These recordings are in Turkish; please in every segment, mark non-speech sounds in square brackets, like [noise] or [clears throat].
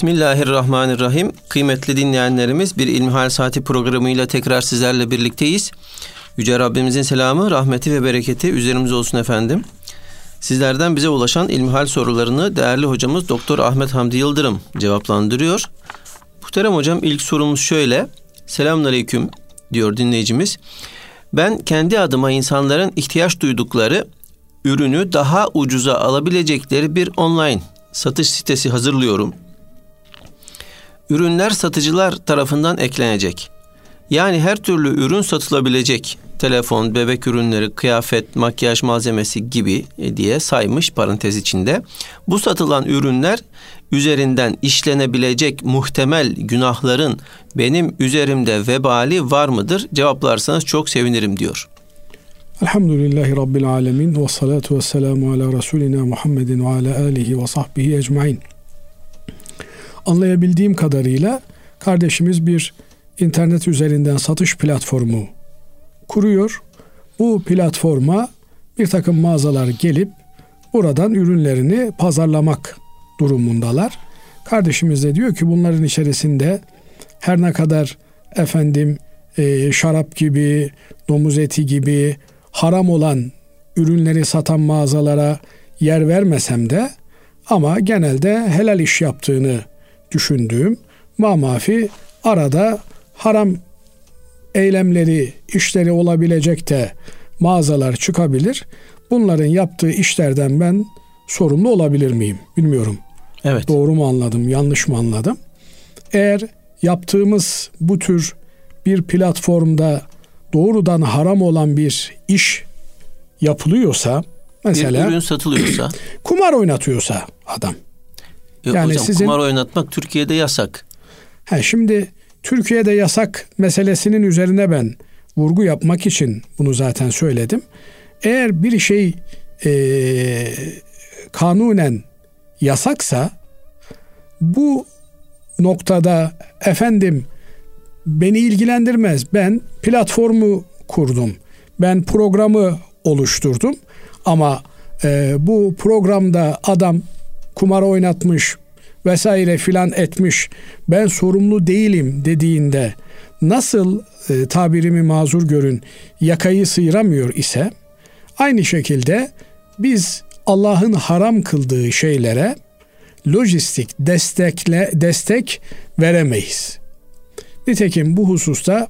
Bismillahirrahmanirrahim. Kıymetli dinleyenlerimiz bir İlmihal Saati programıyla tekrar sizlerle birlikteyiz. Yüce Rabbimizin selamı, rahmeti ve bereketi üzerimize olsun efendim. Sizlerden bize ulaşan ilmihal sorularını değerli hocamız Doktor Ahmet Hamdi Yıldırım cevaplandırıyor. Muhterem hocam ilk sorumuz şöyle. Selamünaleyküm diyor dinleyicimiz. Ben kendi adıma insanların ihtiyaç duydukları ürünü daha ucuza alabilecekleri bir online satış sitesi hazırlıyorum. Ürünler satıcılar tarafından eklenecek. Yani her türlü ürün satılabilecek. Telefon, bebek ürünleri, kıyafet, makyaj malzemesi gibi e, diye saymış parantez içinde. Bu satılan ürünler üzerinden işlenebilecek muhtemel günahların benim üzerimde vebali var mıdır? Cevaplarsanız çok sevinirim diyor. Elhamdülillahi Rabbil Alemin ve salatu ve selamu ala Resulina Muhammedin ve ala alihi ve sahbihi ecmain. Anlayabildiğim kadarıyla kardeşimiz bir internet üzerinden satış platformu kuruyor. Bu platforma bir takım mağazalar gelip buradan ürünlerini pazarlamak durumundalar. Kardeşimiz de diyor ki bunların içerisinde her ne kadar efendim e, şarap gibi, domuz eti gibi haram olan ürünleri satan mağazalara yer vermesem de ama genelde helal iş yaptığını düşündüğüm mamafi arada haram eylemleri, işleri olabilecek de mağazalar çıkabilir. Bunların yaptığı işlerden ben sorumlu olabilir miyim? Bilmiyorum. Evet. Doğru mu anladım, yanlış mı anladım? Eğer yaptığımız bu tür bir platformda doğrudan haram olan bir iş yapılıyorsa mesela bir ürün satılıyorsa [clears throat] kumar oynatıyorsa adam. Yok yani hocam sizin, kumar oynatmak Türkiye'de yasak. He, şimdi Türkiye'de yasak meselesinin üzerine ben vurgu yapmak için bunu zaten söyledim. Eğer bir şey e, kanunen yasaksa bu noktada efendim beni ilgilendirmez. Ben platformu kurdum. Ben programı oluşturdum. Ama e, bu programda adam kumar oynatmış vesaire filan etmiş. Ben sorumlu değilim dediğinde nasıl e, tabirimi mazur görün yakayı sıyıramıyor ise aynı şekilde biz Allah'ın haram kıldığı şeylere lojistik destekle destek veremeyiz. Nitekim bu hususta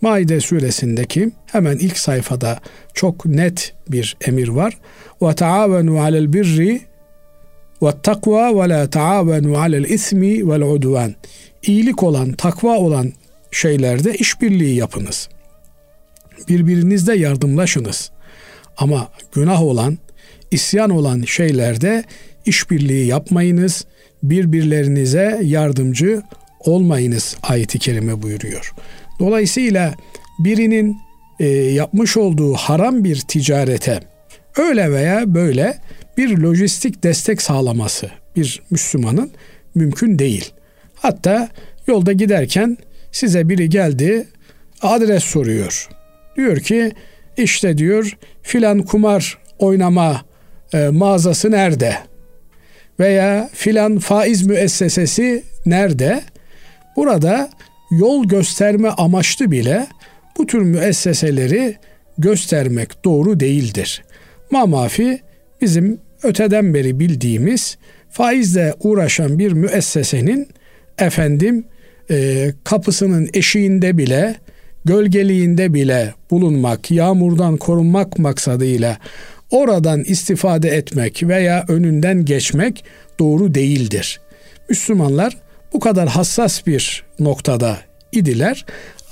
Maide suresindeki hemen ilk sayfada çok net bir emir var. Ve taavenu alel birri ve takva ve la taavenu alel ismi vel udvan. İyilik olan, takva olan şeylerde işbirliği yapınız. Birbirinizde yardımlaşınız. Ama günah olan, isyan olan şeylerde işbirliği yapmayınız. Birbirlerinize yardımcı olmayınız ayeti kerime buyuruyor. Dolayısıyla birinin e, yapmış olduğu haram bir ticarete öyle veya böyle bir lojistik destek sağlaması bir Müslümanın mümkün değil. Hatta yolda giderken size biri geldi adres soruyor. Diyor ki işte diyor filan kumar oynama e, mağazası nerede? Veya filan faiz müessesesi nerede? Burada yol gösterme amaçlı bile bu tür müesseseleri göstermek doğru değildir. Mamafi bizim öteden beri bildiğimiz faizle uğraşan bir müessesenin efendim e, kapısının eşiğinde bile gölgeliğinde bile bulunmak, yağmurdan korunmak maksadıyla oradan istifade etmek veya önünden geçmek doğru değildir. Müslümanlar bu kadar hassas bir noktada idiler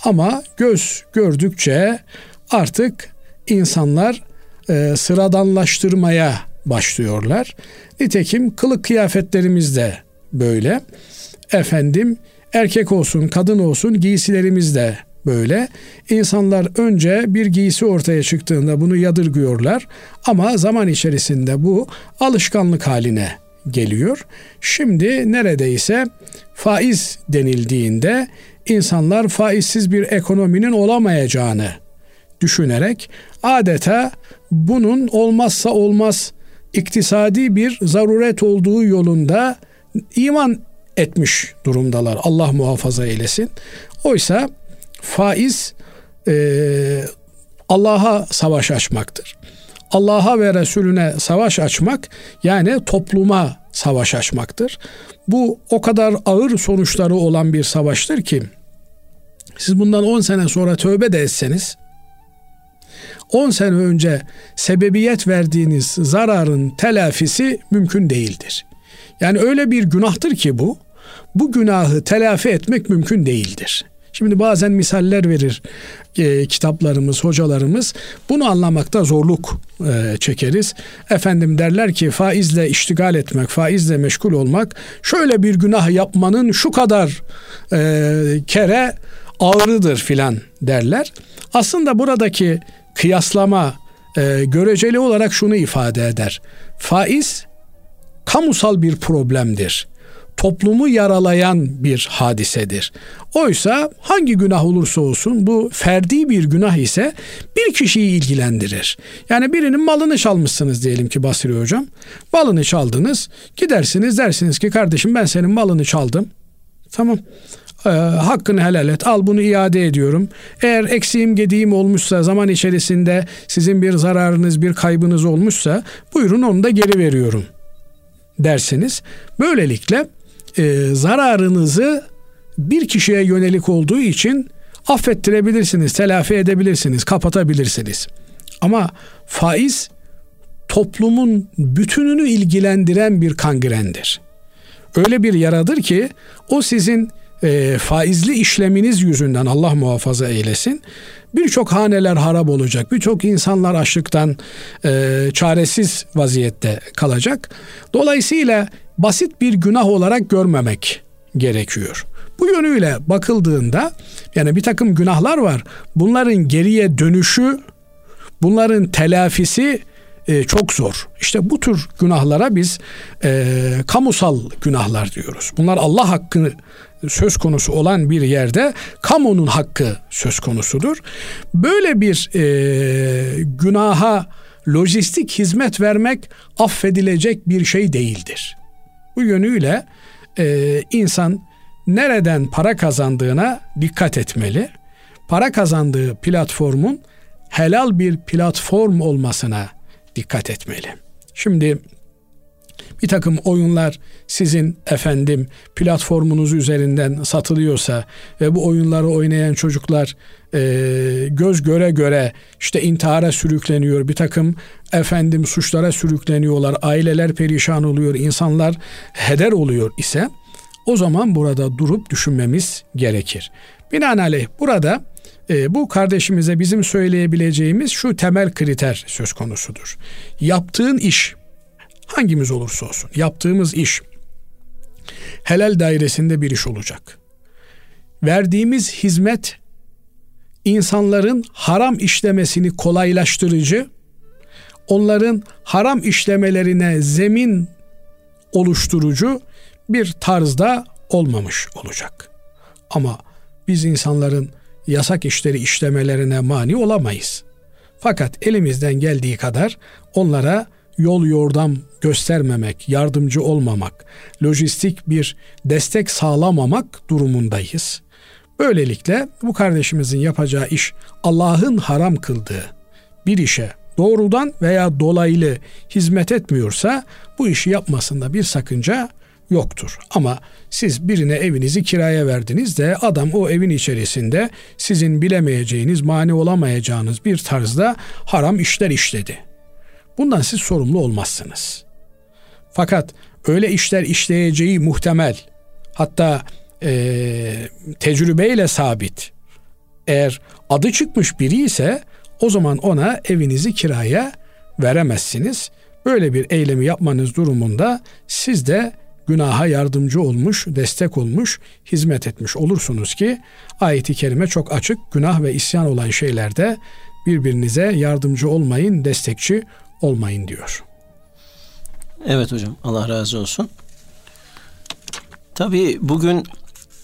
ama göz gördükçe artık insanlar e, sıradanlaştırmaya başlıyorlar. Nitekim kılık kıyafetlerimiz de böyle. Efendim erkek olsun kadın olsun giysilerimiz de böyle. İnsanlar önce bir giysi ortaya çıktığında bunu yadırgıyorlar ama zaman içerisinde bu alışkanlık haline geliyor. Şimdi neredeyse faiz denildiğinde insanlar faizsiz bir ekonominin olamayacağını düşünerek adeta bunun olmazsa olmaz iktisadi bir zaruret olduğu yolunda iman etmiş durumdalar. Allah muhafaza eylesin. Oysa faiz e, Allah'a savaş açmaktır. Allah'a ve Resulüne savaş açmak yani topluma savaş açmaktır. Bu o kadar ağır sonuçları olan bir savaştır ki siz bundan 10 sene sonra tövbe de etseniz 10 sene önce sebebiyet verdiğiniz zararın telafisi mümkün değildir. Yani öyle bir günahtır ki bu. Bu günahı telafi etmek mümkün değildir. Şimdi bazen misaller verir e, kitaplarımız, hocalarımız. Bunu anlamakta zorluk e, çekeriz. Efendim derler ki faizle iştigal etmek, faizle meşgul olmak şöyle bir günah yapmanın şu kadar e, kere ağrıdır filan derler. Aslında buradaki kıyaslama e, göreceli olarak şunu ifade eder. Faiz kamusal bir problemdir. Toplumu yaralayan bir hadisedir. Oysa hangi günah olursa olsun bu ferdi bir günah ise bir kişiyi ilgilendirir. Yani birinin malını çalmışsınız diyelim ki Basri Hocam. Malını çaldınız. Gidersiniz dersiniz ki kardeşim ben senin malını çaldım. Tamam e, hakkını helal et al bunu iade ediyorum. Eğer eksiğim gediğim olmuşsa zaman içerisinde sizin bir zararınız bir kaybınız olmuşsa buyurun onu da geri veriyorum dersiniz. Böylelikle e, zararınızı bir kişiye yönelik olduğu için affettirebilirsiniz, telafi edebilirsiniz, kapatabilirsiniz. Ama faiz toplumun bütününü ilgilendiren bir kangrendir. Öyle bir yaradır ki o sizin e, faizli işleminiz yüzünden Allah muhafaza eylesin birçok haneler harap olacak. Birçok insanlar açlıktan e, çaresiz vaziyette kalacak. Dolayısıyla basit bir günah olarak görmemek gerekiyor. Bu yönüyle bakıldığında yani bir takım günahlar var. Bunların geriye dönüşü, bunların telafisi e, çok zor. İşte bu tür günahlara biz e, kamusal günahlar diyoruz. Bunlar Allah hakkını söz konusu olan bir yerde kamunun hakkı söz konusudur. Böyle bir e, günaha lojistik hizmet vermek affedilecek bir şey değildir. Bu yönüyle e, insan nereden para kazandığına dikkat etmeli. Para kazandığı platformun helal bir platform olmasına dikkat etmeli. Şimdi bir takım oyunlar sizin efendim platformunuz üzerinden satılıyorsa ve bu oyunları oynayan çocuklar e, göz göre göre işte intihara sürükleniyor bir takım efendim suçlara sürükleniyorlar aileler perişan oluyor insanlar heder oluyor ise o zaman burada durup düşünmemiz gerekir. Binaenaleyh burada e, bu kardeşimize bizim söyleyebileceğimiz şu temel kriter söz konusudur. Yaptığın iş hangimiz olursa olsun yaptığımız iş helal dairesinde bir iş olacak. Verdiğimiz hizmet insanların haram işlemesini kolaylaştırıcı, onların haram işlemelerine zemin oluşturucu bir tarzda olmamış olacak. Ama biz insanların yasak işleri işlemelerine mani olamayız. Fakat elimizden geldiği kadar onlara yol yordam göstermemek, yardımcı olmamak, lojistik bir destek sağlamamak durumundayız. Böylelikle bu kardeşimizin yapacağı iş Allah'ın haram kıldığı bir işe doğrudan veya dolaylı hizmet etmiyorsa bu işi yapmasında bir sakınca yoktur. Ama siz birine evinizi kiraya verdiniz de adam o evin içerisinde sizin bilemeyeceğiniz, mani olamayacağınız bir tarzda haram işler işledi. Bundan siz sorumlu olmazsınız. Fakat öyle işler işleyeceği muhtemel, hatta e, tecrübeyle sabit. Eğer adı çıkmış biri ise o zaman ona evinizi kiraya veremezsiniz. Böyle bir eylemi yapmanız durumunda siz de günaha yardımcı olmuş, destek olmuş, hizmet etmiş olursunuz ki ayeti kerime çok açık. Günah ve isyan olan şeylerde birbirinize yardımcı olmayın, destekçi olmayın diyor. Evet hocam Allah razı olsun. Tabii bugün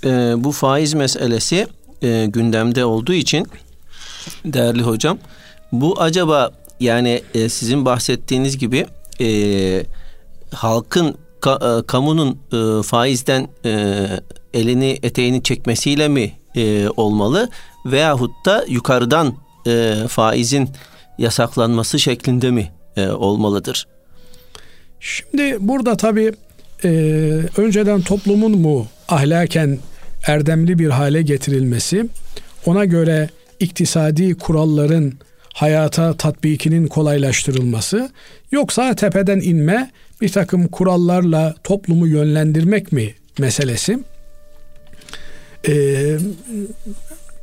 e, bu faiz meselesi e, gündemde olduğu için değerli hocam bu acaba yani e, sizin bahsettiğiniz gibi e, halkın ka, e, kamunun e, faizden e, elini eteğini çekmesiyle mi e, olmalı veyahut da yukarıdan e, faizin yasaklanması şeklinde mi e, olmalıdır? Şimdi burada tabii e, önceden toplumun mu ahlaken erdemli bir hale getirilmesi, ona göre iktisadi kuralların hayata tatbikinin kolaylaştırılması, yoksa tepeden inme bir takım kurallarla toplumu yönlendirmek mi meselesi? Ee,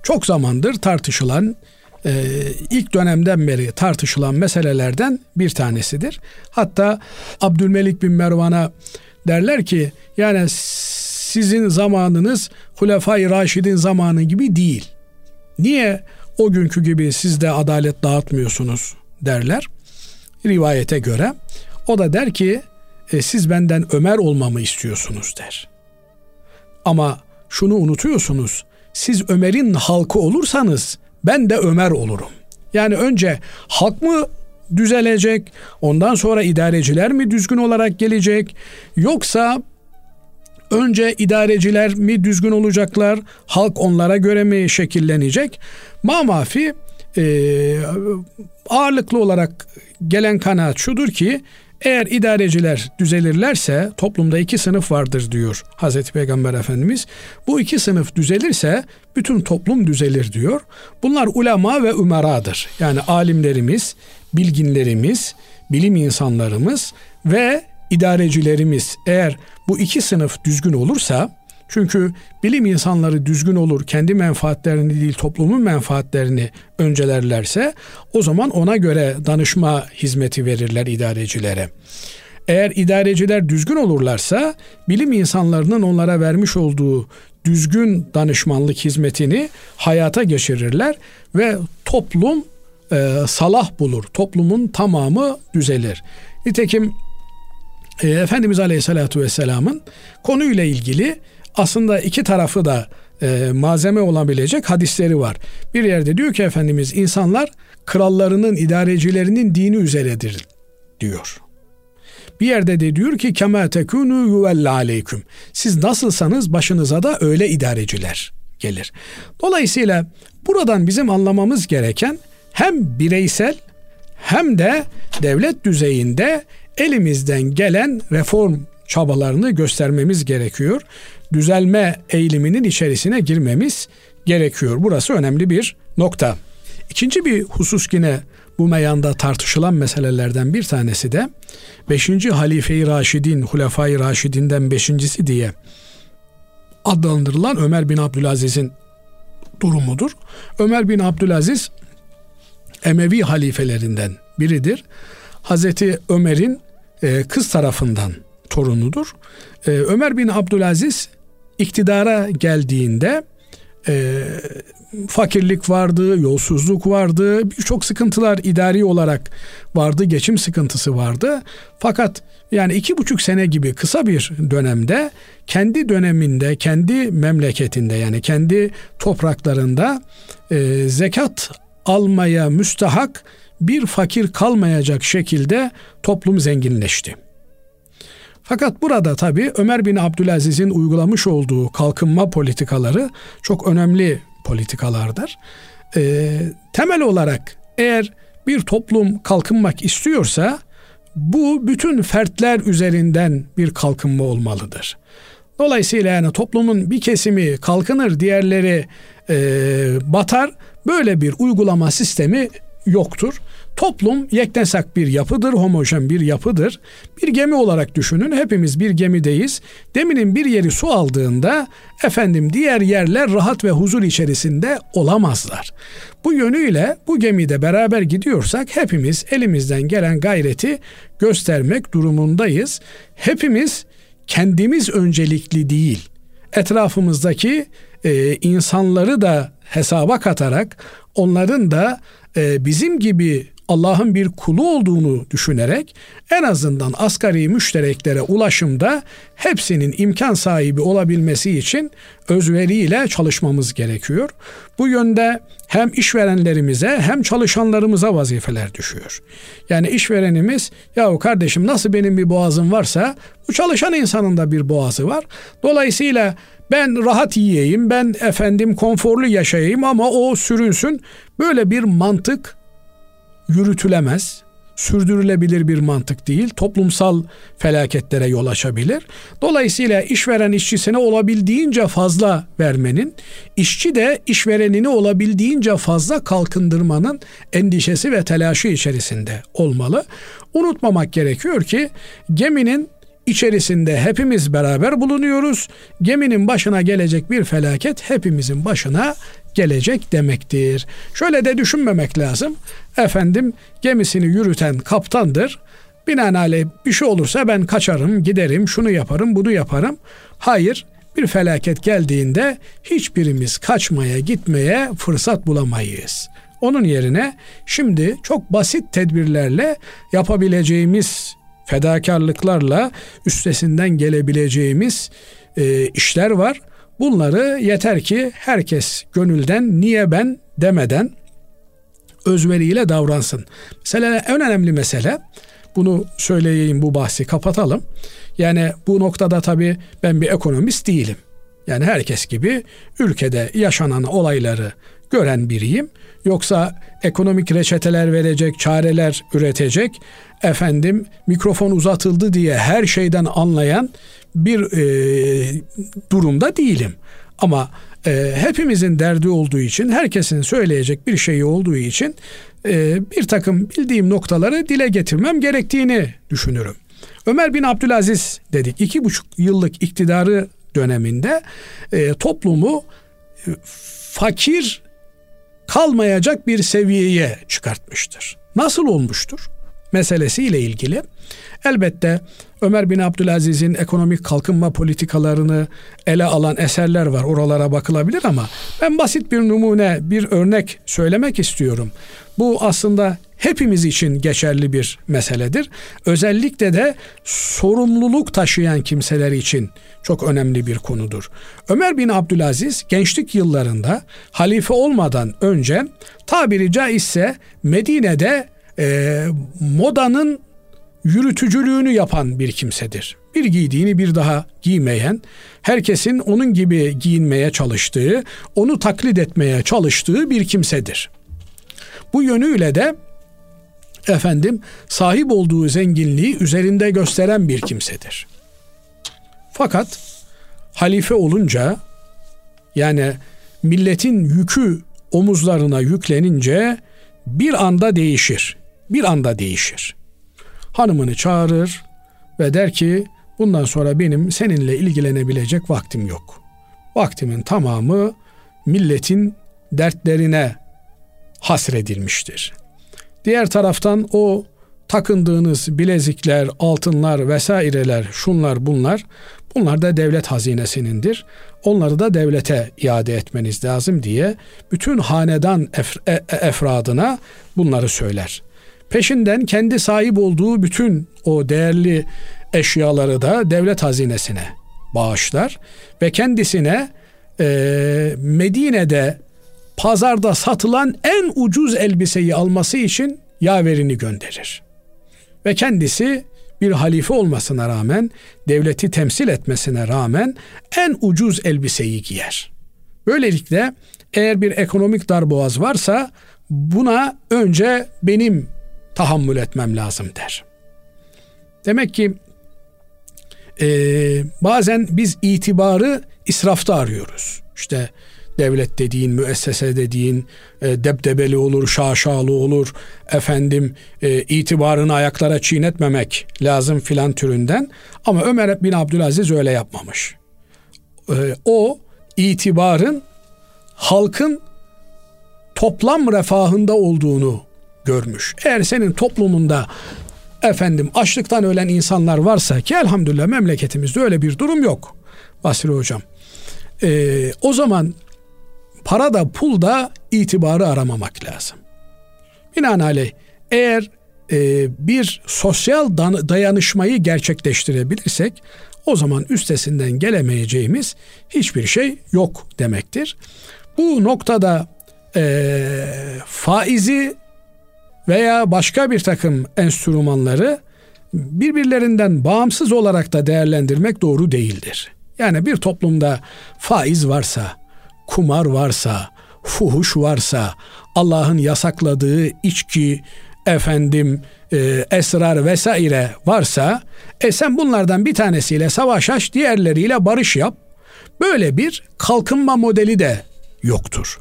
çok zamandır tartışılan e, ilk dönemden beri tartışılan meselelerden bir tanesidir. Hatta Abdülmelik bin Mervan'a derler ki yani sizin zamanınız Hulefai Raşid'in zamanı gibi değil. Niye o günkü gibi siz de adalet dağıtmıyorsunuz derler rivayete göre. O da der ki e, siz benden Ömer olmamı istiyorsunuz der. Ama şunu unutuyorsunuz. Siz Ömer'in halkı olursanız ben de Ömer olurum. Yani önce halk mı düzelecek? Ondan sonra idareciler mi düzgün olarak gelecek? Yoksa önce idareciler mi düzgün olacaklar? Halk onlara göre mi şekillenecek? Mamafi e, ağırlıklı olarak gelen kanaat şudur ki eğer idareciler düzelirlerse toplumda iki sınıf vardır diyor Hazreti Peygamber Efendimiz. Bu iki sınıf düzelirse bütün toplum düzelir diyor. Bunlar ulema ve ümeradır. Yani alimlerimiz, bilginlerimiz, bilim insanlarımız ve idarecilerimiz eğer bu iki sınıf düzgün olursa çünkü bilim insanları düzgün olur, kendi menfaatlerini değil toplumun menfaatlerini öncelerlerse o zaman ona göre danışma hizmeti verirler idarecilere. Eğer idareciler düzgün olurlarsa bilim insanlarının onlara vermiş olduğu düzgün danışmanlık hizmetini hayata geçirirler ve toplum e, salah bulur. Toplumun tamamı düzelir. Nitekim e, Efendimiz Aleyhisselatü Vesselam'ın konuyla ilgili aslında iki tarafı da e, malzeme olabilecek hadisleri var. Bir yerde diyor ki Efendimiz insanlar krallarının, idarecilerinin dini üzeredir diyor. Bir yerde de diyor ki kema tekunu yuvella aleyküm. Siz nasılsanız başınıza da öyle idareciler gelir. Dolayısıyla buradan bizim anlamamız gereken hem bireysel hem de devlet düzeyinde elimizden gelen reform çabalarını göstermemiz gerekiyor düzelme eğiliminin içerisine girmemiz gerekiyor. Burası önemli bir nokta. İkinci bir husus yine bu meyanda tartışılan meselelerden bir tanesi de 5. Halife-i Raşidin, Hulefai Raşidin'den 5.si diye adlandırılan Ömer bin Abdülaziz'in durumudur. Ömer bin Abdülaziz Emevi halifelerinden biridir. Hazreti Ömer'in e, kız tarafından torunudur. E, Ömer bin Abdülaziz iktidara geldiğinde e, fakirlik vardı, yolsuzluk vardı, birçok sıkıntılar idari olarak vardı, geçim sıkıntısı vardı. Fakat yani iki buçuk sene gibi kısa bir dönemde kendi döneminde, kendi memleketinde yani kendi topraklarında e, zekat almaya müstahak bir fakir kalmayacak şekilde toplum zenginleşti. Fakat burada tabii Ömer bin Abdülaziz'in uygulamış olduğu kalkınma politikaları çok önemli politikalardır. Ee, temel olarak eğer bir toplum kalkınmak istiyorsa bu bütün fertler üzerinden bir kalkınma olmalıdır. Dolayısıyla yani toplumun bir kesimi kalkınır, diğerleri e, batar. Böyle bir uygulama sistemi yoktur. Toplum yeknesak bir yapıdır, homojen bir yapıdır. Bir gemi olarak düşünün. Hepimiz bir gemideyiz. Deminin bir yeri su aldığında efendim diğer yerler rahat ve huzur içerisinde olamazlar. Bu yönüyle bu gemide beraber gidiyorsak hepimiz elimizden gelen gayreti göstermek durumundayız. Hepimiz kendimiz öncelikli değil. Etrafımızdaki e, insanları da hesaba katarak onların da e, bizim gibi Allah'ın bir kulu olduğunu düşünerek en azından asgari müştereklere ulaşımda hepsinin imkan sahibi olabilmesi için özveriyle çalışmamız gerekiyor. Bu yönde hem işverenlerimize hem çalışanlarımıza vazifeler düşüyor. Yani işverenimiz yahu kardeşim nasıl benim bir boğazım varsa bu çalışan insanın da bir boğazı var. Dolayısıyla ben rahat yiyeyim, ben efendim konforlu yaşayayım ama o sürünsün. Böyle bir mantık yürütülemez. Sürdürülebilir bir mantık değil. Toplumsal felaketlere yol açabilir. Dolayısıyla işveren işçisine olabildiğince fazla vermenin, işçi de işverenini olabildiğince fazla kalkındırmanın endişesi ve telaşı içerisinde olmalı. Unutmamak gerekiyor ki geminin içerisinde hepimiz beraber bulunuyoruz. Geminin başına gelecek bir felaket hepimizin başına gelecek demektir. Şöyle de düşünmemek lazım. Efendim gemisini yürüten kaptandır. Binaenaleyh bir şey olursa ben kaçarım, giderim, şunu yaparım, bunu yaparım. Hayır, bir felaket geldiğinde hiçbirimiz kaçmaya, gitmeye fırsat bulamayız. Onun yerine şimdi çok basit tedbirlerle yapabileceğimiz fedakarlıklarla üstesinden gelebileceğimiz e, işler var. Bunları yeter ki herkes gönülden niye ben demeden özveriyle davransın. Mesela en önemli mesele bunu söyleyeyim bu bahsi kapatalım. Yani bu noktada tabii ben bir ekonomist değilim. Yani herkes gibi ülkede yaşanan olayları gören biriyim. Yoksa ekonomik reçeteler verecek, çareler üretecek, efendim mikrofon uzatıldı diye her şeyden anlayan bir e, durumda değilim. Ama e, hepimizin derdi olduğu için, herkesin söyleyecek bir şeyi olduğu için e, bir takım bildiğim noktaları dile getirmem gerektiğini düşünürüm. Ömer bin Abdülaziz dedik iki buçuk yıllık iktidarı döneminde e, toplumu e, fakir kalmayacak bir seviyeye çıkartmıştır. Nasıl olmuştur? Meselesiyle ilgili elbette Ömer bin Abdülaziz'in ekonomik kalkınma politikalarını ele alan eserler var. Oralara bakılabilir ama ben basit bir numune, bir örnek söylemek istiyorum. Bu aslında hepimiz için geçerli bir meseledir. Özellikle de sorumluluk taşıyan kimseler için çok önemli bir konudur. Ömer bin Abdülaziz gençlik yıllarında halife olmadan önce tabiri caizse Medine'de e, modanın yürütücülüğünü yapan bir kimsedir. Bir giydiğini bir daha giymeyen, herkesin onun gibi giyinmeye çalıştığı, onu taklit etmeye çalıştığı bir kimsedir. Bu yönüyle de efendim sahip olduğu zenginliği üzerinde gösteren bir kimsedir. Fakat halife olunca yani milletin yükü omuzlarına yüklenince bir anda değişir. Bir anda değişir. Hanımını çağırır ve der ki bundan sonra benim seninle ilgilenebilecek vaktim yok. Vaktimin tamamı milletin dertlerine hasredilmiştir. Diğer taraftan o takındığınız bilezikler, altınlar vesaireler, şunlar bunlar bunlar da devlet hazinesinindir. Onları da devlete iade etmeniz lazım diye bütün hanedan ef- e- e- efradına bunları söyler. Peşinden kendi sahip olduğu bütün o değerli eşyaları da devlet hazinesine bağışlar ve kendisine e, Medine'de pazarda satılan en ucuz elbiseyi alması için yaverini gönderir. Ve kendisi bir halife olmasına rağmen, devleti temsil etmesine rağmen en ucuz elbiseyi giyer. Böylelikle eğer bir ekonomik darboğaz varsa buna önce benim tahammül etmem lazım der. Demek ki e, bazen biz itibarı israfta arıyoruz. İşte devlet dediğin, müessese dediğin e, debdebeli olur, şaşalı olur, efendim e, itibarını ayaklara çiğnetmemek lazım filan türünden. Ama Ömer bin Abdülaziz öyle yapmamış. E, o itibarın halkın toplam refahında olduğunu görmüş. Eğer senin toplumunda efendim açlıktan ölen insanlar varsa ki elhamdülillah memleketimizde öyle bir durum yok Basri Hocam. Ee, o zaman para da pul da itibarı aramamak lazım. Binaenaleyh eğer e, bir sosyal dayanışmayı gerçekleştirebilirsek o zaman üstesinden gelemeyeceğimiz hiçbir şey yok demektir. Bu noktada e, faizi veya başka bir takım enstrümanları birbirlerinden bağımsız olarak da değerlendirmek doğru değildir. Yani bir toplumda faiz varsa, kumar varsa, fuhuş varsa, Allah'ın yasakladığı içki, efendim e, esrar vesaire varsa e sen bunlardan bir tanesiyle savaş aç diğerleriyle barış yap. Böyle bir kalkınma modeli de yoktur.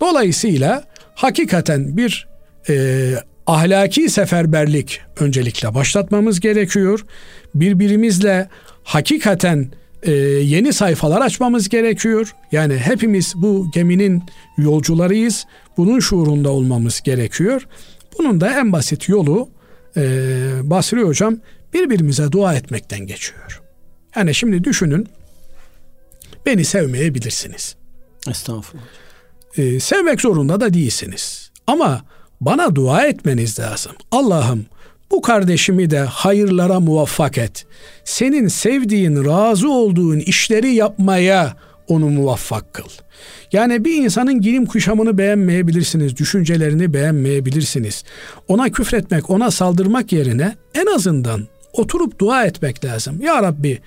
Dolayısıyla hakikaten bir e, ahlaki seferberlik öncelikle başlatmamız gerekiyor. Birbirimizle hakikaten e, yeni sayfalar açmamız gerekiyor. Yani hepimiz bu geminin yolcularıyız. Bunun şuurunda olmamız gerekiyor. Bunun da en basit yolu e, Basri Hocam birbirimize dua etmekten geçiyor. Yani şimdi düşünün beni sevmeyebilirsiniz. Estağfurullah. E, sevmek zorunda da değilsiniz. Ama bana dua etmeniz lazım. Allah'ım bu kardeşimi de hayırlara muvaffak et. Senin sevdiğin, razı olduğun işleri yapmaya onu muvaffak kıl. Yani bir insanın giyim kuşamını beğenmeyebilirsiniz, düşüncelerini beğenmeyebilirsiniz. Ona küfretmek, ona saldırmak yerine en azından oturup dua etmek lazım. Ya Rabbi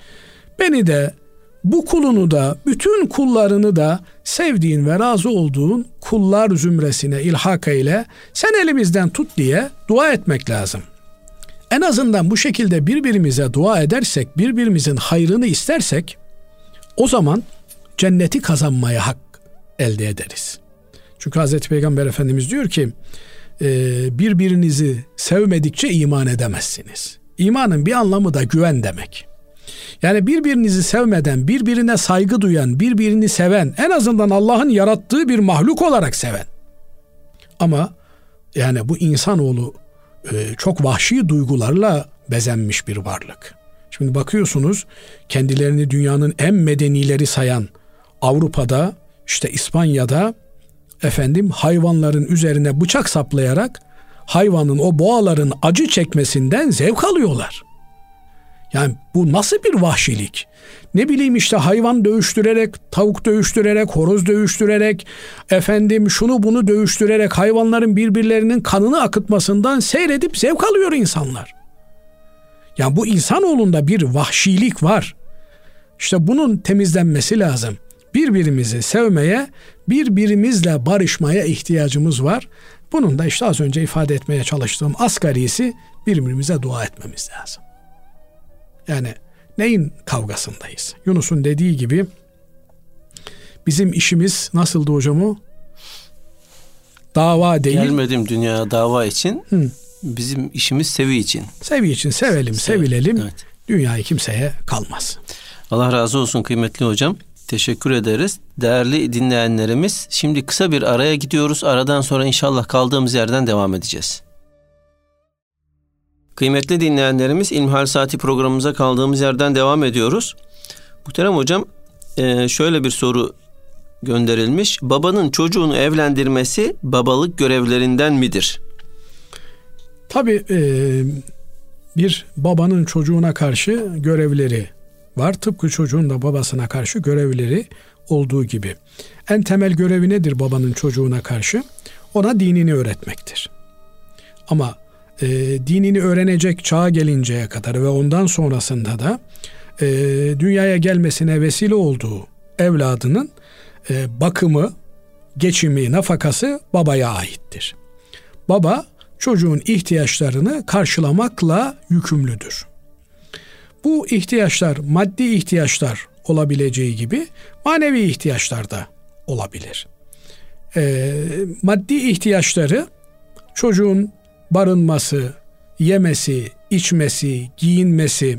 beni de bu kulunu da bütün kullarını da sevdiğin ve razı olduğun kullar zümresine ilhak eyle sen elimizden tut diye dua etmek lazım. En azından bu şekilde birbirimize dua edersek, birbirimizin hayrını istersek o zaman cenneti kazanmaya hak elde ederiz. Çünkü Hazreti Peygamber Efendimiz diyor ki e, birbirinizi sevmedikçe iman edemezsiniz. İmanın bir anlamı da güven demek. Yani birbirinizi sevmeden, birbirine saygı duyan, birbirini seven, en azından Allah'ın yarattığı bir mahluk olarak seven. Ama yani bu insanoğlu e, çok vahşi duygularla bezenmiş bir varlık. Şimdi bakıyorsunuz kendilerini dünyanın en medenileri sayan Avrupa'da işte İspanya'da efendim hayvanların üzerine bıçak saplayarak hayvanın o boğaların acı çekmesinden zevk alıyorlar. Yani bu nasıl bir vahşilik? Ne bileyim işte hayvan dövüştürerek, tavuk dövüştürerek, horoz dövüştürerek, efendim şunu bunu dövüştürerek hayvanların birbirlerinin kanını akıtmasından seyredip zevk alıyor insanlar. Yani bu insanoğlunda bir vahşilik var. İşte bunun temizlenmesi lazım. Birbirimizi sevmeye, birbirimizle barışmaya ihtiyacımız var. Bunun da işte az önce ifade etmeye çalıştığım asgarisi birbirimize dua etmemiz lazım. Yani neyin kavgasındayız? Yunus'un dediği gibi bizim işimiz nasıldı hocam Dava değil. Gelmedim dünyaya dava için. Hı. Bizim işimiz sevi için. Sevi için sevelim, Sev. sevilelim. Evet. Dünyayı kimseye kalmaz. Allah razı olsun kıymetli hocam. Teşekkür ederiz. Değerli dinleyenlerimiz şimdi kısa bir araya gidiyoruz. Aradan sonra inşallah kaldığımız yerden devam edeceğiz. Kıymetli dinleyenlerimiz İlmihal Saati programımıza kaldığımız yerden devam ediyoruz. Muhterem hocam e, şöyle bir soru gönderilmiş. Babanın çocuğunu evlendirmesi babalık görevlerinden midir? Tabii e, bir babanın çocuğuna karşı görevleri var. Tıpkı çocuğun da babasına karşı görevleri olduğu gibi. En temel görevi nedir babanın çocuğuna karşı? Ona dinini öğretmektir. Ama e, dinini öğrenecek çağa gelinceye kadar ve ondan sonrasında da e, dünyaya gelmesine vesile olduğu evladının e, bakımı, geçimi, nafakası babaya aittir. Baba çocuğun ihtiyaçlarını karşılamakla yükümlüdür. Bu ihtiyaçlar maddi ihtiyaçlar olabileceği gibi manevi ihtiyaçlar da olabilir. E, maddi ihtiyaçları çocuğun barınması, yemesi, içmesi, giyinmesi,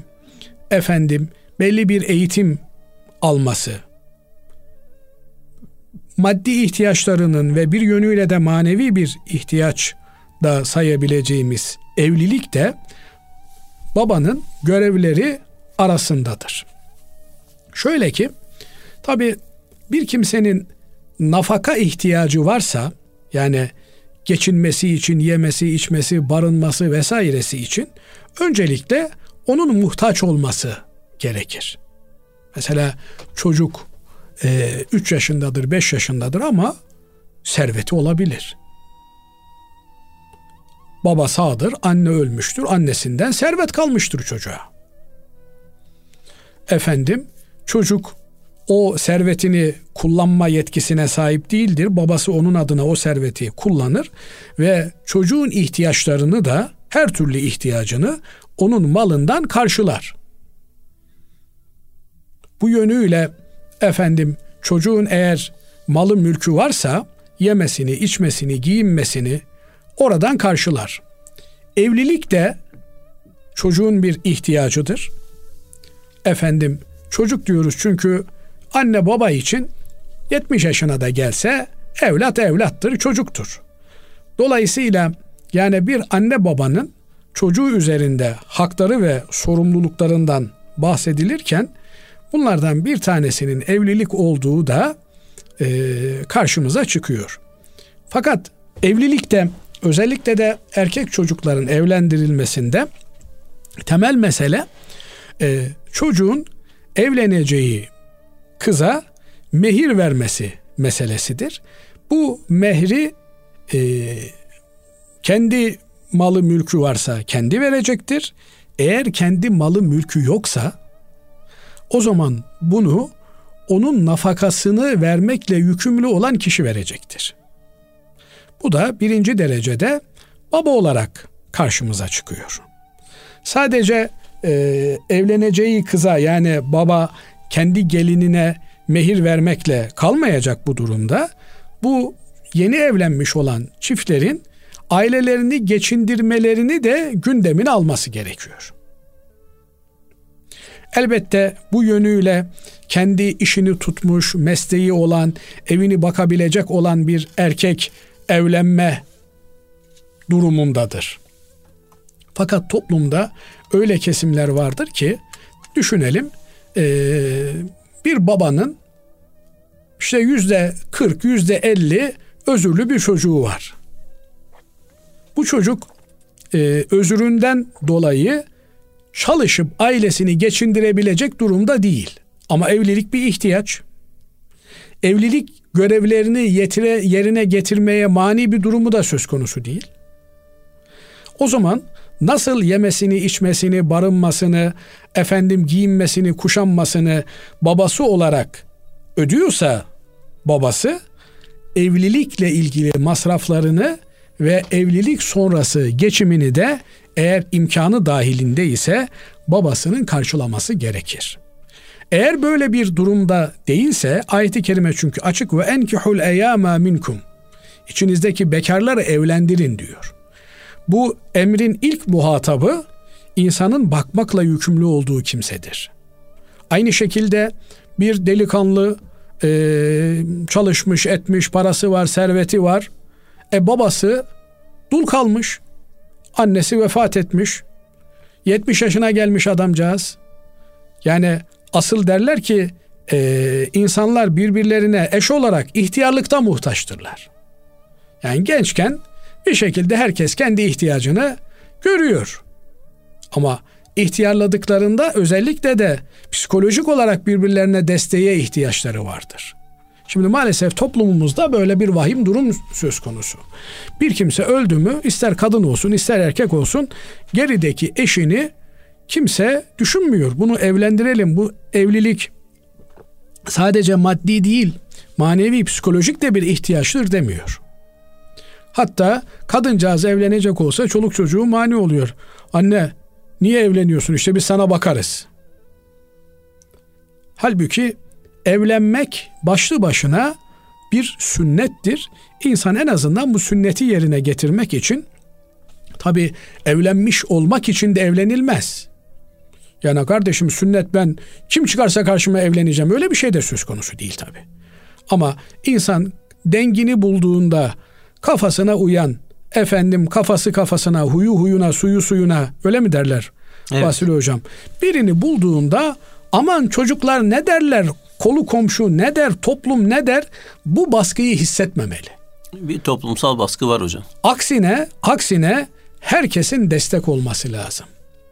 efendim belli bir eğitim alması, maddi ihtiyaçlarının ve bir yönüyle de manevi bir ihtiyaç da sayabileceğimiz evlilik de babanın görevleri arasındadır. Şöyle ki tabi bir kimsenin nafaka ihtiyacı varsa yani geçinmesi için, yemesi, içmesi, barınması vesairesi için öncelikle onun muhtaç olması gerekir. Mesela çocuk 3 e, yaşındadır, 5 yaşındadır ama serveti olabilir. Baba sağdır, anne ölmüştür, annesinden servet kalmıştır çocuğa. Efendim, çocuk o servetini kullanma yetkisine sahip değildir. Babası onun adına o serveti kullanır ve çocuğun ihtiyaçlarını da her türlü ihtiyacını onun malından karşılar. Bu yönüyle efendim çocuğun eğer malı mülkü varsa yemesini, içmesini, giyinmesini oradan karşılar. Evlilik de çocuğun bir ihtiyacıdır. Efendim çocuk diyoruz çünkü anne baba için 70 yaşına da gelse evlat evlattır, çocuktur. Dolayısıyla yani bir anne babanın çocuğu üzerinde hakları ve sorumluluklarından bahsedilirken bunlardan bir tanesinin evlilik olduğu da e, karşımıza çıkıyor. Fakat evlilikte özellikle de erkek çocukların evlendirilmesinde temel mesele e, çocuğun evleneceği kıza mehir vermesi meselesidir. Bu mehri e, kendi malı mülkü varsa kendi verecektir. Eğer kendi malı mülkü yoksa o zaman bunu onun nafakasını vermekle yükümlü olan kişi verecektir. Bu da birinci derecede baba olarak karşımıza çıkıyor. Sadece e, evleneceği kıza yani baba kendi gelinine mehir vermekle kalmayacak bu durumda. Bu yeni evlenmiş olan çiftlerin ailelerini geçindirmelerini de gündemin alması gerekiyor. Elbette bu yönüyle kendi işini tutmuş, mesleği olan, evini bakabilecek olan bir erkek evlenme durumundadır. Fakat toplumda öyle kesimler vardır ki düşünelim bir babanın işte yüzde 40, yüzde 50 özürlü bir çocuğu var. Bu çocuk e, özüründen dolayı çalışıp ailesini geçindirebilecek durumda değil. Ama evlilik bir ihtiyaç. Evlilik görevlerini yetire, yerine getirmeye mani bir durumu da söz konusu değil. O zaman nasıl yemesini, içmesini, barınmasını, efendim giyinmesini, kuşanmasını babası olarak ödüyorsa babası evlilikle ilgili masraflarını ve evlilik sonrası geçimini de eğer imkanı dahilinde ise babasının karşılaması gerekir. Eğer böyle bir durumda değilse ayet-i kerime çünkü açık ve enkihul eyama minkum. İçinizdeki bekarları evlendirin diyor. Bu emrin ilk muhatabı insanın bakmakla yükümlü olduğu kimsedir. Aynı şekilde bir delikanlı e, çalışmış etmiş parası var serveti var. E babası dul kalmış. Annesi vefat etmiş. 70 yaşına gelmiş adamcağız. Yani asıl derler ki e, insanlar birbirlerine eş olarak ihtiyarlıkta muhtaçtırlar. Yani gençken bir şekilde herkes kendi ihtiyacını görüyor. Ama ihtiyarladıklarında özellikle de psikolojik olarak birbirlerine desteğe ihtiyaçları vardır. Şimdi maalesef toplumumuzda böyle bir vahim durum söz konusu. Bir kimse öldü mü ister kadın olsun ister erkek olsun gerideki eşini kimse düşünmüyor. Bunu evlendirelim. Bu evlilik sadece maddi değil manevi psikolojik de bir ihtiyaçtır demiyor. Hatta kadıncağız evlenecek olsa çoluk çocuğu mani oluyor. Anne niye evleniyorsun işte biz sana bakarız. Halbuki evlenmek başlı başına bir sünnettir. İnsan en azından bu sünneti yerine getirmek için tabi evlenmiş olmak için de evlenilmez. Yani kardeşim sünnet ben kim çıkarsa karşıma evleneceğim öyle bir şey de söz konusu değil tabi. Ama insan dengini bulduğunda kafasına uyan, efendim kafası kafasına, huyu huyuna, suyu suyuna öyle mi derler evet. Vasili Hocam? Birini bulduğunda aman çocuklar ne derler, kolu komşu ne der, toplum ne der bu baskıyı hissetmemeli. Bir toplumsal baskı var hocam. Aksine, aksine herkesin destek olması lazım.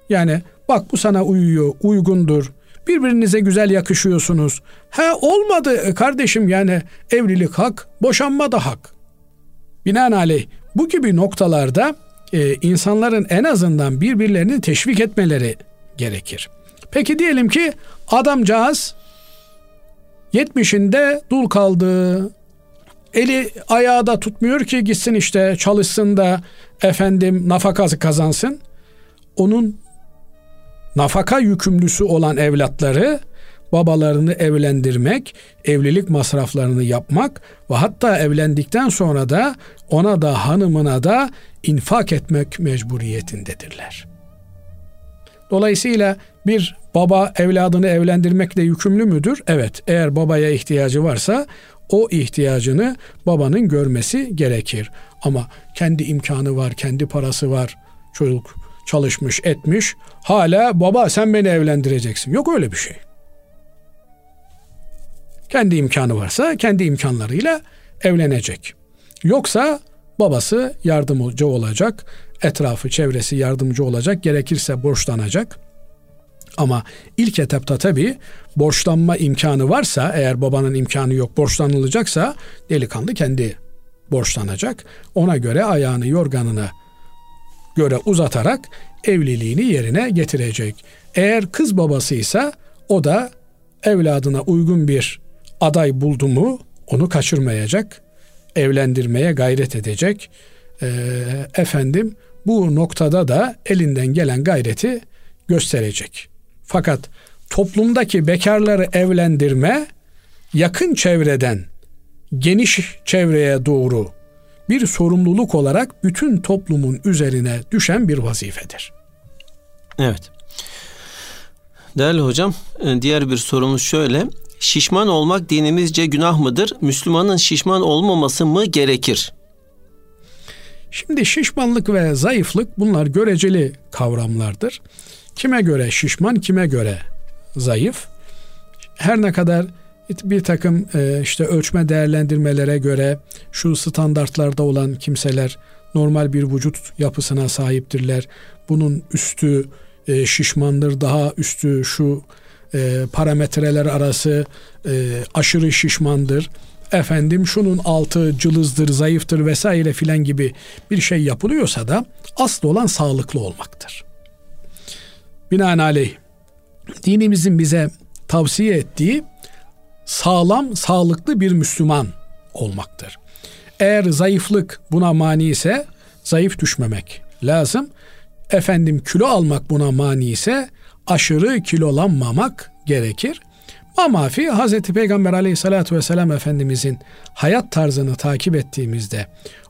Yani bak bu sana uyuyor, uygundur. Birbirinize güzel yakışıyorsunuz. He olmadı kardeşim yani evlilik hak, boşanma da hak. Binaenaleyh bu gibi noktalarda e, insanların en azından birbirlerini teşvik etmeleri gerekir. Peki diyelim ki adamcağız 70'inde dul kaldı. Eli ayağı da tutmuyor ki gitsin işte çalışsın da efendim nafaka kazansın. Onun nafaka yükümlüsü olan evlatları babalarını evlendirmek, evlilik masraflarını yapmak ve hatta evlendikten sonra da ona da hanımına da infak etmek mecburiyetindedirler. Dolayısıyla bir baba evladını evlendirmekle yükümlü müdür? Evet, eğer babaya ihtiyacı varsa o ihtiyacını babanın görmesi gerekir. Ama kendi imkanı var, kendi parası var, çocuk çalışmış etmiş. Hala baba sen beni evlendireceksin. Yok öyle bir şey. Kendi imkanı varsa kendi imkanlarıyla evlenecek. Yoksa babası yardımcı olacak, etrafı, çevresi yardımcı olacak, gerekirse borçlanacak. Ama ilk etapta tabii borçlanma imkanı varsa, eğer babanın imkanı yok borçlanılacaksa delikanlı kendi borçlanacak. Ona göre ayağını yorganına göre uzatarak evliliğini yerine getirecek. Eğer kız babasıysa o da evladına uygun bir aday buldu mu onu kaçırmayacak, evlendirmeye gayret edecek. Ee, efendim bu noktada da elinden gelen gayreti gösterecek. Fakat toplumdaki bekarları evlendirme yakın çevreden geniş çevreye doğru bir sorumluluk olarak bütün toplumun üzerine düşen bir vazifedir. Evet. Değerli hocam, e, diğer bir sorumuz şöyle. Şişman olmak dinimizce günah mıdır? Müslümanın şişman olmaması mı gerekir? Şimdi şişmanlık ve zayıflık bunlar göreceli kavramlardır. Kime göre şişman, kime göre zayıf. Her ne kadar bir takım e, işte ölçme değerlendirmelere göre şu standartlarda olan kimseler normal bir vücut yapısına sahiptirler. Bunun üstü e, şişmandır, daha üstü şu e, parametreler arası aşırı şişmandır. Efendim şunun altı cılızdır, zayıftır vesaire filan gibi bir şey yapılıyorsa da asıl olan sağlıklı olmaktır. Binaenaleyh dinimizin bize tavsiye ettiği sağlam, sağlıklı bir Müslüman olmaktır. Eğer zayıflık buna mani ise zayıf düşmemek lazım. Efendim kilo almak buna mani ise aşırı kilolanmamak gerekir. Mamafi Hz. Peygamber aleyhissalatü vesselam Efendimizin hayat tarzını takip ettiğimizde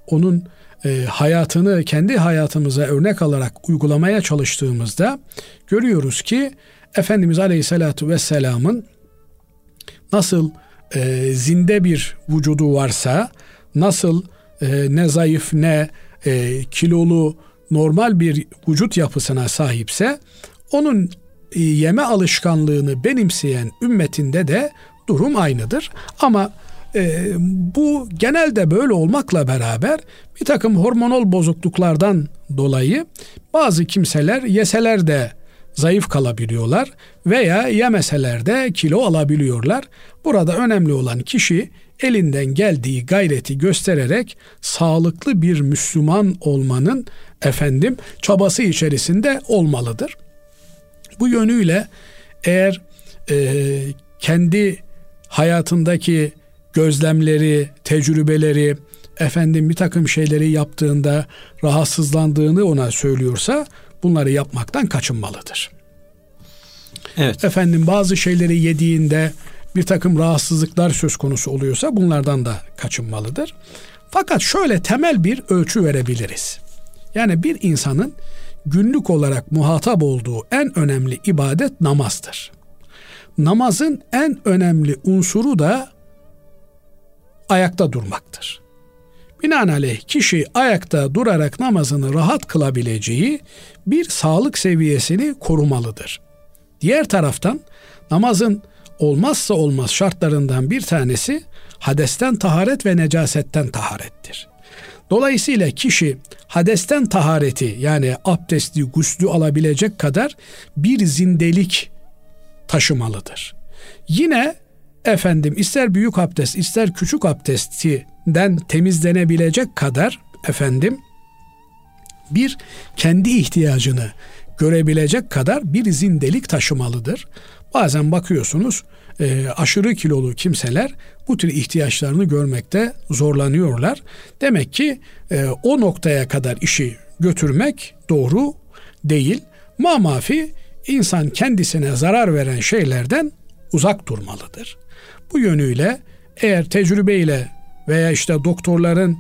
onun e, hayatını kendi hayatımıza örnek alarak uygulamaya çalıştığımızda görüyoruz ki Efendimiz Aleyhisselatü Vesselam'ın nasıl e, zinde bir vücudu varsa, nasıl e, ne zayıf ne e, kilolu normal bir vücut yapısına sahipse, onun yeme alışkanlığını benimseyen ümmetinde de durum aynıdır. Ama e, bu genelde böyle olmakla beraber bir takım hormonal bozukluklardan dolayı bazı kimseler yeseler de zayıf kalabiliyorlar veya yemeseler de kilo alabiliyorlar. Burada önemli olan kişi elinden geldiği gayreti göstererek sağlıklı bir Müslüman olmanın efendim çabası içerisinde olmalıdır. Bu yönüyle eğer e, kendi hayatındaki gözlemleri, tecrübeleri, efendim bir takım şeyleri yaptığında rahatsızlandığını ona söylüyorsa bunları yapmaktan kaçınmalıdır. Evet. Efendim bazı şeyleri yediğinde bir takım rahatsızlıklar söz konusu oluyorsa bunlardan da kaçınmalıdır. Fakat şöyle temel bir ölçü verebiliriz. Yani bir insanın günlük olarak muhatap olduğu en önemli ibadet namazdır. Namazın en önemli unsuru da ayakta durmaktır. Binaenaleyh kişi ayakta durarak namazını rahat kılabileceği bir sağlık seviyesini korumalıdır. Diğer taraftan namazın olmazsa olmaz şartlarından bir tanesi hadesten taharet ve necasetten taharettir. Dolayısıyla kişi hadesten tahareti yani abdesti, guslü alabilecek kadar bir zindelik taşımalıdır. Yine efendim ister büyük abdest ister küçük abdestinden temizlenebilecek kadar efendim bir kendi ihtiyacını görebilecek kadar bir zindelik taşımalıdır. Bazen bakıyorsunuz e, aşırı kilolu kimseler bu tür ihtiyaçlarını görmekte zorlanıyorlar. Demek ki e, o noktaya kadar işi götürmek doğru değil. Mamafi insan kendisine zarar veren şeylerden uzak durmalıdır. Bu yönüyle eğer tecrübeyle veya işte doktorların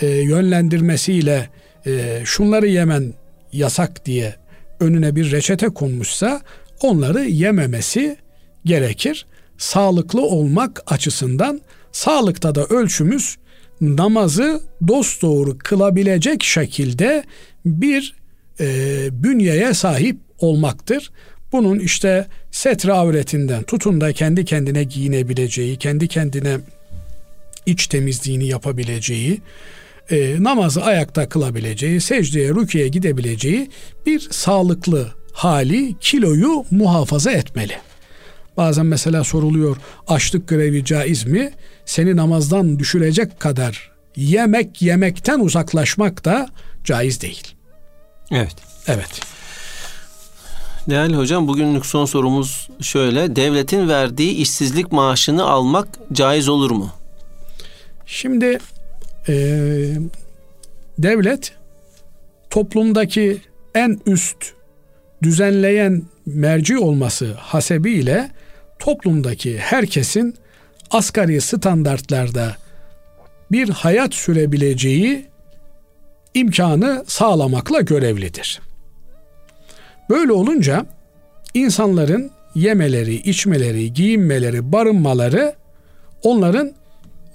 e, yönlendirmesiyle e, şunları yemen yasak diye önüne bir reçete konmuşsa onları yememesi gerekir. Sağlıklı olmak açısından sağlıkta da ölçümüz namazı dosdoğru kılabilecek şekilde bir e, bünyeye sahip olmaktır. Bunun işte setre avretinden tutun da kendi kendine giyinebileceği, kendi kendine iç temizliğini yapabileceği, e, namazı ayakta kılabileceği, secdeye, rüküye gidebileceği bir sağlıklı hali, kiloyu muhafaza etmeli. Bazen mesela soruluyor açlık grevi caiz mi? Seni namazdan düşürecek kadar yemek yemekten uzaklaşmak da caiz değil. Evet. Evet. Değerli hocam bugünlük son sorumuz şöyle. Devletin verdiği işsizlik maaşını almak caiz olur mu? Şimdi e, devlet toplumdaki en üst düzenleyen merci olması hasebiyle toplumdaki herkesin asgari standartlarda bir hayat sürebileceği imkanı sağlamakla görevlidir. Böyle olunca insanların yemeleri, içmeleri, giyinmeleri, barınmaları onların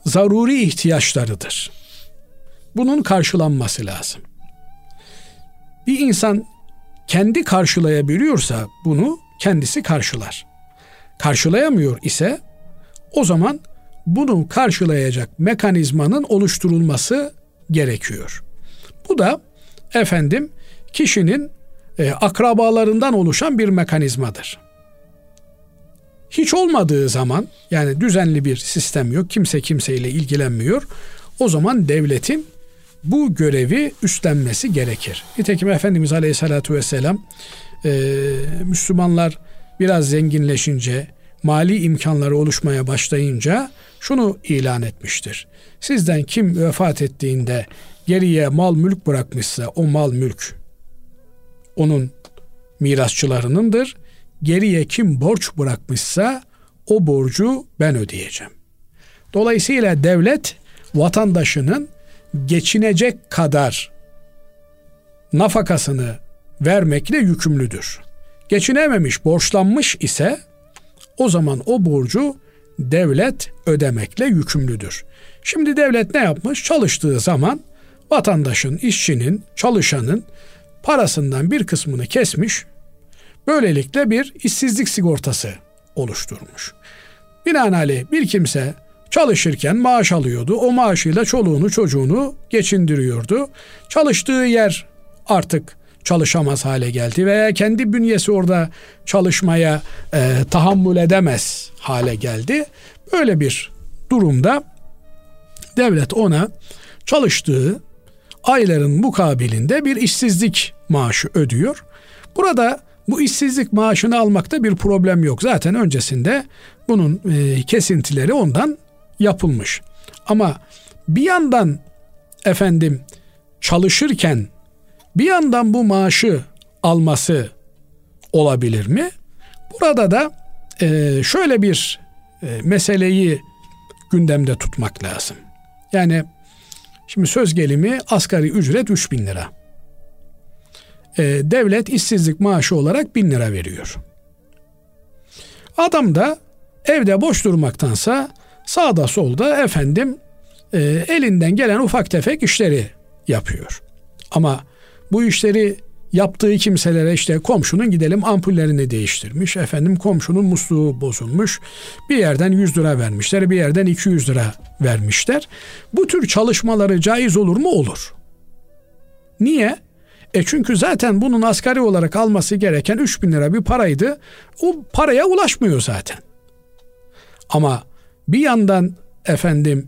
zaruri ihtiyaçlarıdır. Bunun karşılanması lazım. Bir insan kendi karşılayabiliyorsa bunu kendisi karşılar. Karşılayamıyor ise o zaman bunu karşılayacak mekanizmanın oluşturulması gerekiyor. Bu da efendim kişinin e, akrabalarından oluşan bir mekanizmadır. Hiç olmadığı zaman yani düzenli bir sistem yok, kimse kimseyle ilgilenmiyor. O zaman devletin bu görevi üstlenmesi gerekir. Nitekim Efendimiz Aleyhisselatü Vesselam e, Müslümanlar biraz zenginleşince, mali imkanları oluşmaya başlayınca şunu ilan etmiştir. Sizden kim vefat ettiğinde geriye mal mülk bırakmışsa o mal mülk onun mirasçılarınındır. Geriye kim borç bırakmışsa o borcu ben ödeyeceğim. Dolayısıyla devlet vatandaşının geçinecek kadar nafakasını vermekle yükümlüdür. Geçinememiş, borçlanmış ise o zaman o borcu devlet ödemekle yükümlüdür. Şimdi devlet ne yapmış? Çalıştığı zaman vatandaşın, işçinin, çalışanın parasından bir kısmını kesmiş. Böylelikle bir işsizlik sigortası oluşturmuş. Binaenaleyh bir kimse çalışırken maaş alıyordu. O maaşıyla çoluğunu çocuğunu geçindiriyordu. Çalıştığı yer artık çalışamaz hale geldi veya kendi bünyesi orada çalışmaya e, tahammül edemez hale geldi. Böyle bir durumda devlet ona çalıştığı ayların mukabilinde bir işsizlik maaşı ödüyor. Burada bu işsizlik maaşını almakta bir problem yok. Zaten öncesinde bunun e, kesintileri ondan yapılmış. Ama bir yandan efendim çalışırken bir yandan bu maaşı alması olabilir mi? Burada da e, şöyle bir e, meseleyi gündemde tutmak lazım. Yani şimdi söz gelimi asgari ücret 3 bin lira. E, devlet işsizlik maaşı olarak bin lira veriyor. Adam da evde boş durmaktansa sağda solda efendim elinden gelen ufak tefek işleri yapıyor. Ama bu işleri yaptığı kimselere işte komşunun gidelim ampullerini değiştirmiş. Efendim komşunun musluğu bozulmuş. Bir yerden 100 lira vermişler, bir yerden 200 lira vermişler. Bu tür çalışmaları caiz olur mu? Olur. Niye? E çünkü zaten bunun asgari olarak alması gereken 3 bin lira bir paraydı. O paraya ulaşmıyor zaten. Ama bir yandan efendim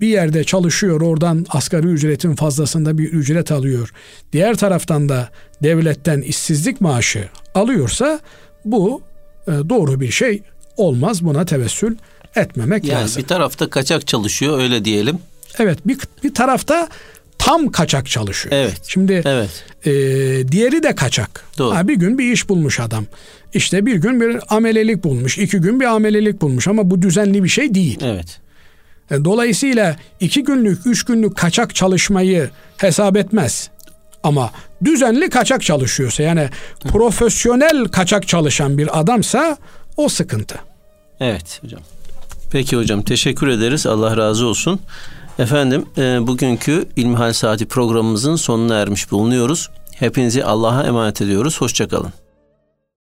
bir yerde çalışıyor oradan asgari ücretin fazlasında bir ücret alıyor. Diğer taraftan da devletten işsizlik maaşı alıyorsa bu e, doğru bir şey olmaz. Buna tevessül etmemek yani lazım. Bir tarafta kaçak çalışıyor öyle diyelim. Evet bir, bir tarafta tam kaçak çalışıyor. Evet. Şimdi evet. E, diğeri de kaçak. Doğru. Ha, bir gün bir iş bulmuş adam. İşte bir gün bir amelelik bulmuş. iki gün bir amelelik bulmuş ama bu düzenli bir şey değil. Evet. E, dolayısıyla iki günlük, üç günlük kaçak çalışmayı hesap etmez. Ama düzenli kaçak çalışıyorsa yani profesyonel kaçak çalışan bir adamsa o sıkıntı. Evet hocam. Peki hocam teşekkür ederiz. Allah razı olsun. Efendim e, bugünkü İlmihal Saati programımızın sonuna ermiş bulunuyoruz. Hepinizi Allah'a emanet ediyoruz. Hoşçakalın.